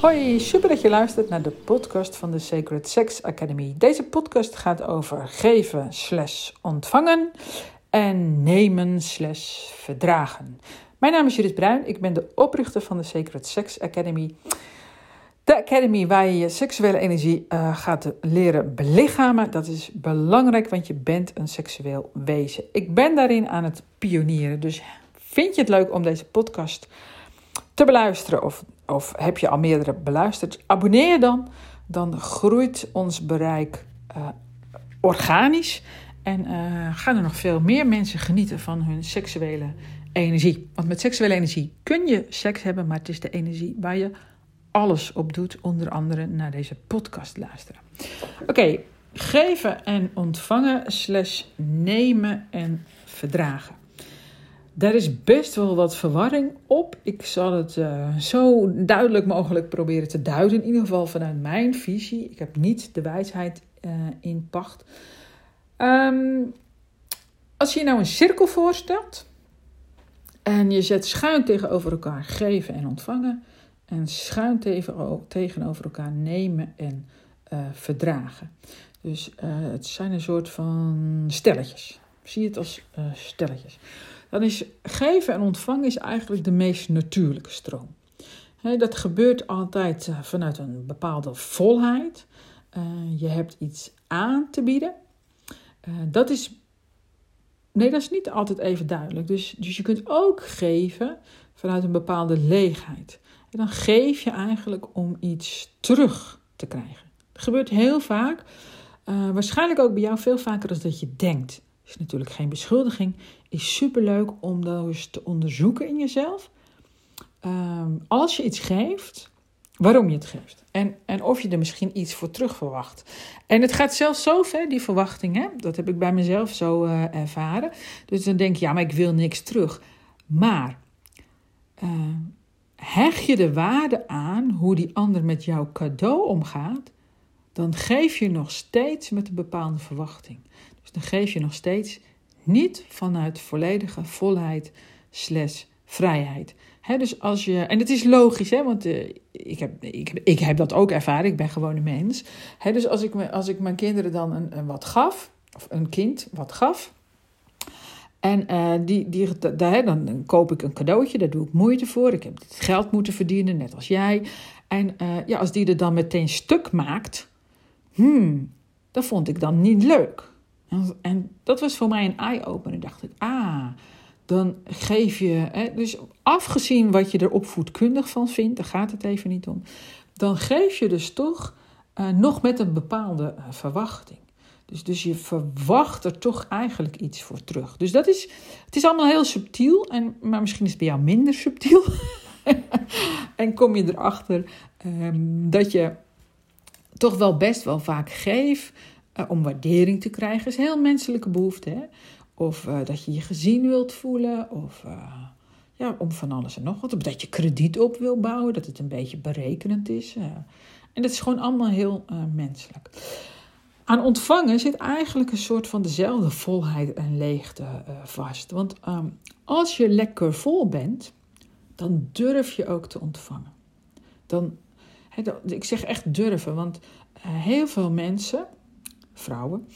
Hoi, super dat je luistert naar de podcast van de Sacred Sex Academy. Deze podcast gaat over geven slash ontvangen en nemen slash verdragen. Mijn naam is Judith Bruin, ik ben de oprichter van de Sacred Sex Academy. De academy waar je je seksuele energie uh, gaat leren belichamen. Dat is belangrijk, want je bent een seksueel wezen. Ik ben daarin aan het pionieren, dus vind je het leuk om deze podcast te beluisteren of, of heb je al meerdere beluisterd, abonneer je dan. Dan groeit ons bereik uh, organisch en uh, gaan er nog veel meer mensen genieten van hun seksuele energie. Want met seksuele energie kun je seks hebben, maar het is de energie waar je alles op doet, onder andere naar deze podcast luisteren. Oké, geven en ontvangen slash nemen en verdragen. Daar is best wel wat verwarring op. Ik zal het uh, zo duidelijk mogelijk proberen te duiden. In ieder geval vanuit mijn visie. Ik heb niet de wijsheid uh, in pacht. Um, als je nou een cirkel voorstelt. En je zet schuin tegenover elkaar geven en ontvangen. En schuin tegenover elkaar nemen en uh, verdragen. Dus het zijn een soort van stelletjes. Zie het als stelletjes dan is geven en ontvangen is eigenlijk de meest natuurlijke stroom. dat gebeurt altijd eh, vanuit een bepaalde volheid. Je hebt iets aan te bieden. Dat is. Nee, dat is niet altijd even duidelijk. Dus, dus je kunt ook geven vanuit een bepaalde leegheid. Dan geef je eigenlijk om iets terug te krijgen. Gebeurt heel vaak. waarschijnlijk ook bij jou veel vaker dan dat je denkt is natuurlijk geen beschuldiging. Is superleuk om dat eens te onderzoeken in jezelf. Ehm, als je iets geeft, waarom je het geeft. En, en of je er misschien iets voor terug verwacht. En het gaat zelfs zo ver, die verwachting. Hè? Dat heb ik bij mezelf zo uh, ervaren. Dus dan denk je, ja, maar ik wil niks terug. Maar uh, hecht je de waarde aan hoe die ander met jouw cadeau omgaat, dan geef je nog steeds met een bepaalde verwachting. Dus dan geef je nog steeds niet vanuit volledige volheid slash vrijheid. dus als je, en het is logisch, hè, want uh, ik, heb, ik, ik heb dat ook ervaren, ik ben gewoon een mens. dus als ik, als ik mijn kinderen dan een, een wat gaf, of een kind wat gaf, en uh, die, die, dan, koop ik een cadeautje, daar doe ik moeite voor. Ik heb geld moeten verdienen, net als jij. En uh, ja, als die er dan meteen stuk maakt, hmm, dat vond ik dan niet leuk. En, dat was voor mij een eye-opener. dacht ik, ah, dan geef je, hè, dus afgezien wat je er opvoedkundig van vindt, daar gaat het even niet om, dan geef je dus toch uh, nog met een bepaalde verwachting. Dus, dus je verwacht er toch eigenlijk iets voor terug. Dus dat is, het is allemaal heel subtiel, en, maar misschien is het bij jou minder subtiel. en kom je erachter um, dat je toch wel best wel vaak geeft uh, om waardering te krijgen is een heel menselijke behoefte. Hè? Of uh, dat je je gezien wilt voelen. Of uh, ja, om van alles en nog wat. Of dat je krediet op wil bouwen. Dat het een beetje berekenend is. en dat is gewoon allemaal heel menselijk. Aan ontvangen zit eigenlijk een soort van dezelfde volheid en leegte vast. Want um, als je lekker vol bent, dan durf je ook te ontvangen. Dan, ik zeg echt durven, want heel veel mensen vrouwen,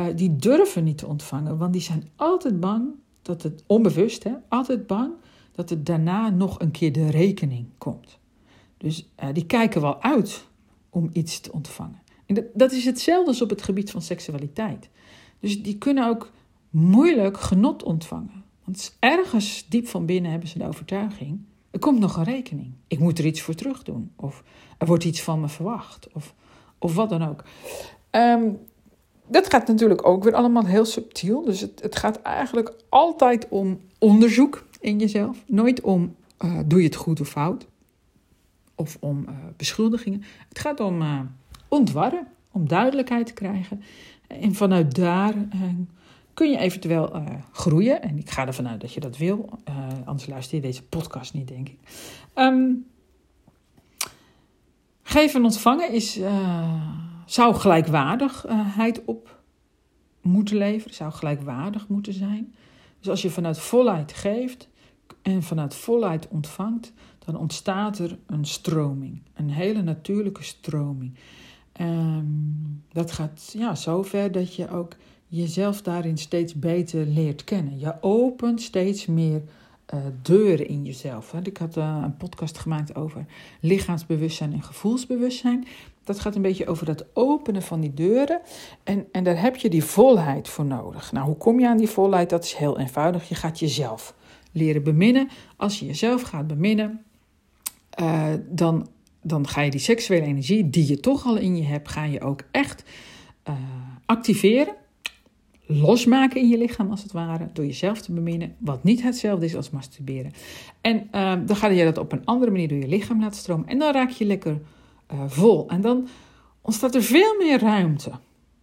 uh, die durven niet te ontvangen, want die zijn altijd bang dat het onbewust, hè, altijd bang dat er daarna nog een keer de rekening komt. Dus die kijken wel uit om iets te ontvangen. En dat, is hetzelfde als op het gebied van seksualiteit. Dus die kunnen ook moeilijk genot ontvangen. Want ergens diep van binnen hebben ze de overtuiging: er komt nog een rekening. Ik moet er iets voor terug doen. Of er wordt iets van me verwacht. Of, of wat dan ook. Um, dat gaat natuurlijk ook weer allemaal heel subtiel. Dus het, het gaat eigenlijk altijd om onderzoek in jezelf. Nooit om uh, doe je het goed of fout. Of om uh, beschuldigingen. Het gaat om uh, ontwarren, om duidelijkheid te krijgen. En vanuit daar kun je eventueel groeien. En ik ga ervan uit dat je dat wil. anders luister je deze podcast niet, denk ik. Um, geven en ontvangen is zou gelijkwaardigheid op moeten leveren, zou gelijkwaardig moeten zijn. Dus als je vanuit volheid geeft en vanuit volheid ontvangt, dan ontstaat er een stroming, een hele natuurlijke stroming. Um, dat gaat ja, zover dat je ook jezelf daarin steeds beter leert kennen. Je opent steeds meer uh, deuren in jezelf. Ik had uh, een podcast gemaakt over lichaamsbewustzijn en gevoelsbewustzijn. Dat gaat een beetje over dat openen van die deuren. En, en daar heb je die volheid voor nodig. Nou, hoe kom je aan die volheid? Dat is heel eenvoudig. Je gaat jezelf leren beminnen. Als je jezelf gaat beminnen, uh, dan, dan ga je die seksuele energie die je toch al in je hebt, ga je ook echt activeren losmaken in je lichaam, als het ware, door jezelf te beminnen, wat niet hetzelfde is als masturberen. En uh, dan ga je dat op een andere manier door je lichaam laten stromen en dan raak je lekker uh, vol. En dan ontstaat er veel meer ruimte.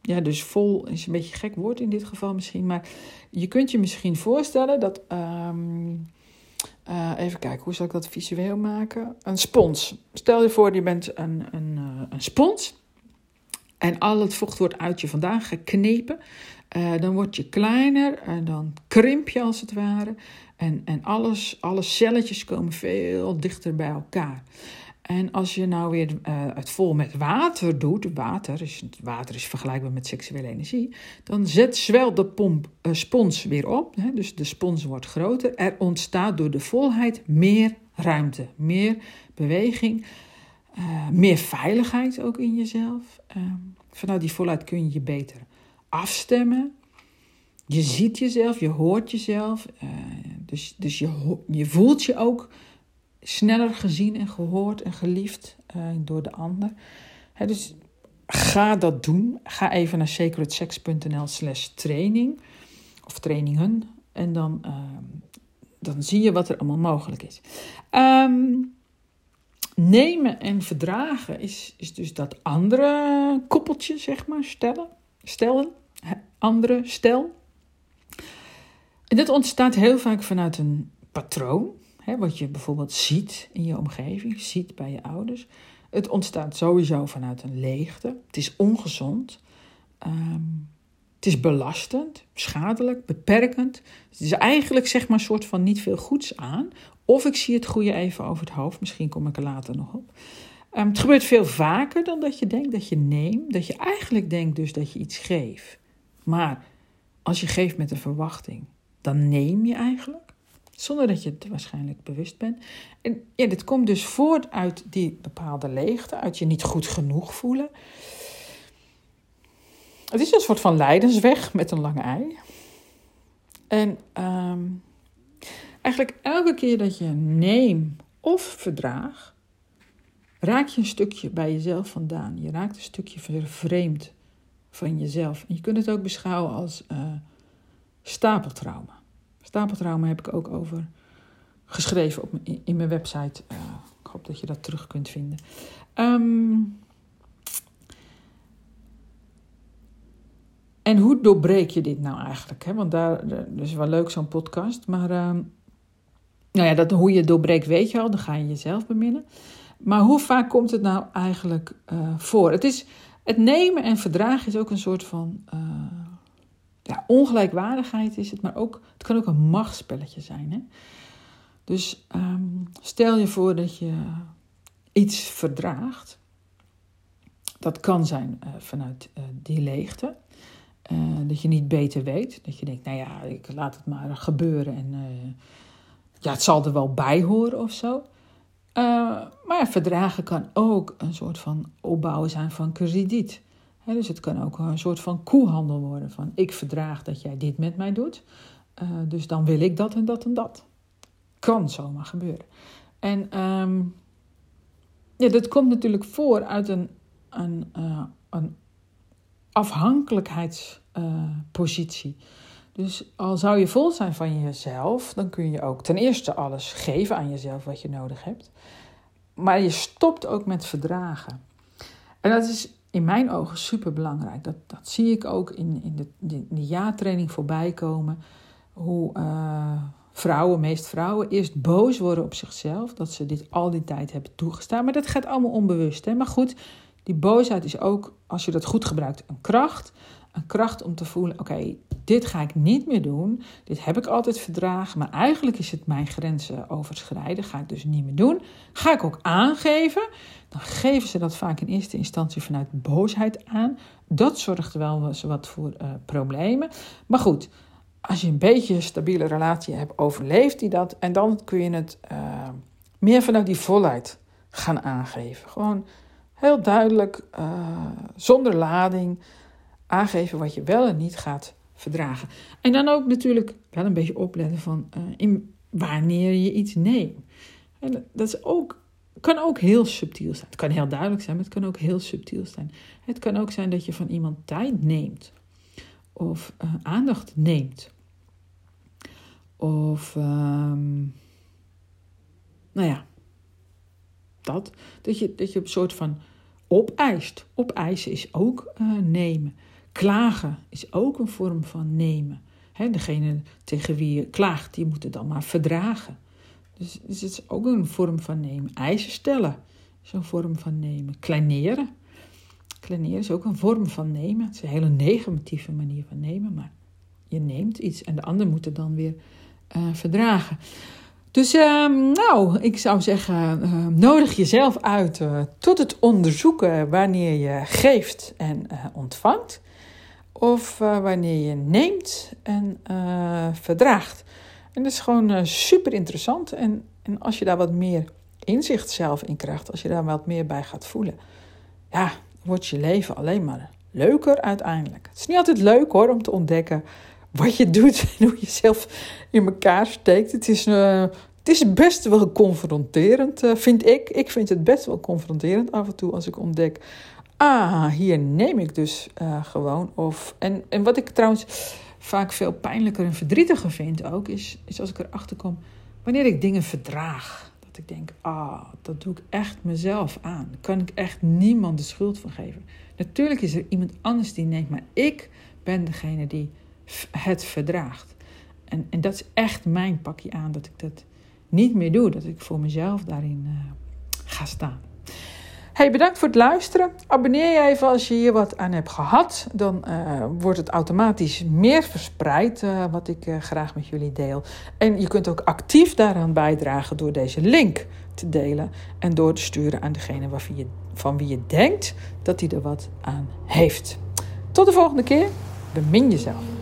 Ja, dus vol is een beetje een gek woord in dit geval misschien, maar je kunt je misschien voorstellen dat. Uh, even kijken, hoe zal ik dat visueel maken? Een spons. Stel je voor, je bent een, een, een spons. En al het vocht wordt uit je vandaan geknepen. Uh, dan word je kleiner en dan krimp je als het ware. En, en alles, alle celletjes komen veel dichter bij elkaar. En als je nou weer uh, het vol met water doet, water is, water is vergelijkbaar met seksuele energie, dan zet zwelt de pomp, uh, spons weer op. Hè, dus de spons wordt groter. Er ontstaat door de volheid meer ruimte, meer beweging, meer veiligheid ook in jezelf. vanuit die volheid kun je je beter afstemmen. Je ziet jezelf, je hoort jezelf. Dus dus je, je voelt je ook sneller gezien en gehoord en geliefd uh, door de ander. Dus ga dat doen. Ga even naar sacredsex.nl slash training. Of trainingen. En dan, uh, dan zie je wat er allemaal mogelijk is. Um, nemen en verdragen is, is dus dat andere koppeltje, zeg maar, stellen. Stellen andere stel. En dit ontstaat heel vaak vanuit een patroon, wat je bijvoorbeeld ziet in je omgeving, ziet bij je ouders. Het ontstaat sowieso vanuit een leegte. Het is ongezond. Um, het is belastend, schadelijk, beperkend. Het is eigenlijk zeg maar een soort van niet veel goeds aan. Of ik zie het goede even over het hoofd. Misschien kom ik er later nog op. Um, het gebeurt veel vaker dan dat je denkt dat je neemt. Dat je eigenlijk denkt dus dat je iets geeft. Maar als je geeft met een verwachting, dan neem je eigenlijk, zonder dat je het waarschijnlijk bewust bent. En ja, dit komt dus voort uit die bepaalde leegte, uit je niet goed genoeg voelen. Het is een soort van lijdensweg met een lange ei. En um, eigenlijk elke keer dat je neem of verdraag, raak je een stukje bij jezelf vandaan. Je raakt een stukje vervreemd van jezelf. En je kunt het ook beschouwen als uh, stapeltrauma. Stapeltrauma heb ik ook over geschreven op, in, mijn website. Ik hoop dat je dat terug kunt vinden. Um, en hoe doorbreek je dit nou eigenlijk? Hè? Want daar is wel leuk zo'n podcast. Maar um, nou ja, dat, hoe je doorbreekt weet je al. Dan ga je jezelf beminnen. Maar hoe vaak komt het nou eigenlijk uh, voor? Het is het nemen en verdragen is ook een soort van uh, ja, ongelijkwaardigheid is het, maar ook, het kan ook een machtspelletje zijn. Hè? Dus um, stel je voor dat je iets verdraagt. Dat kan zijn uh, vanuit uh, die leegte. dat je niet beter weet. Dat je denkt, nou ja, ik laat het maar gebeuren en ja, het zal er wel bij horen of zo. Maar verdragen kan ook een soort van opbouwen zijn van krediet. Dus het kan ook een soort van koehandel worden. Van ik verdraag dat jij dit met mij doet. Uh, dus dan wil ik dat en dat en dat. Kan zomaar gebeuren. En um, ja, dat komt natuurlijk voor uit een, een, uh, een afhankelijkheidspositie. Dus al zou je vol zijn van jezelf, dan kun je ook ten eerste alles geven aan jezelf wat je nodig hebt. Maar je stopt ook met verdragen. En dat is in mijn ogen super belangrijk. Dat, dat zie ik ook in, in, de, de jaartraining voorbij komen. Hoe uh, vrouwen, meest vrouwen, eerst boos worden op zichzelf. Dat ze dit al die tijd hebben toegestaan. Maar dat gaat allemaal onbewust. Hè? Maar goed, die boosheid is ook, als je dat goed gebruikt, een kracht. Een kracht om te voelen: oké, dit ga ik niet meer doen. Dit heb ik altijd verdragen, maar eigenlijk is het mijn grenzen overschrijden. Ga ik dus niet meer doen. Ga ik ook aangeven. Dan geven ze dat vaak in eerste instantie vanuit boosheid aan. Dat zorgt wel eens wat voor uh, problemen. Maar goed, als je een beetje een stabiele relatie hebt, overleeft die dat. En dan kun je het uh, meer vanuit die volheid gaan aangeven. Gewoon heel duidelijk, uh, zonder lading, aangeven wat je wel en niet gaat verdragen. En dan ook natuurlijk wel een beetje opletten van in wanneer je iets neemt. En dat is ook, kan ook heel subtiel zijn. Het kan heel duidelijk zijn, maar het kan ook heel subtiel zijn. Het kan ook zijn dat je van iemand tijd neemt. Of uh, aandacht neemt. Of, um, nou ja, dat. Dat je, dat je een soort van opeist. Opeisen is ook uh, nemen. Klagen is ook een vorm van nemen. He, degene tegen wie je klaagt, die moet het dan maar verdragen. Dus, dus het is ook een vorm van nemen. Eisen stellen is een vorm van nemen. Kleineren. Kleineren is ook een vorm van nemen. Het is een hele negatieve manier van nemen, maar je neemt iets en de ander moet het dan weer uh, verdragen. Dus uh, nou, ik zou zeggen, uh, nodig jezelf uit uh, tot het onderzoeken wanneer je geeft en ontvangt. Of wanneer je neemt en verdraagt. En dat is gewoon super interessant. En, en als je daar wat meer inzicht zelf in krijgt, als je daar wat meer bij gaat voelen, ja, wordt je leven alleen maar leuker uiteindelijk. Het is niet altijd leuk hoor om te ontdekken wat je doet en hoe je zelf in elkaar steekt. Het is, het is best wel confronterend, vind ik. Ik vind het best wel confronterend af en toe als ik ontdek. Ah, hier neem ik dus uh, gewoon. Of, en, en wat ik trouwens vaak veel pijnlijker en verdrietiger vind ook, is, is als ik erachter kom wanneer ik dingen verdraag. Dat ik denk, ah, dat doe ik echt mezelf aan. Daar kan ik echt niemand de schuld van geven. Natuurlijk is er iemand anders die neemt, maar ik ben degene die het verdraagt. En, en dat is echt mijn pakje aan, dat ik dat niet meer doe. Dat ik voor mezelf daarin uh, ga staan. Hey, bedankt voor het luisteren. Abonneer je even als je hier wat aan hebt gehad. Dan uh, wordt het automatisch meer verspreid uh, wat ik graag met jullie deel. En je kunt ook actief daaraan bijdragen door deze link te delen. En door te sturen aan degene je, van wie je denkt dat hij er wat aan heeft. Tot de volgende keer. Bemin jezelf.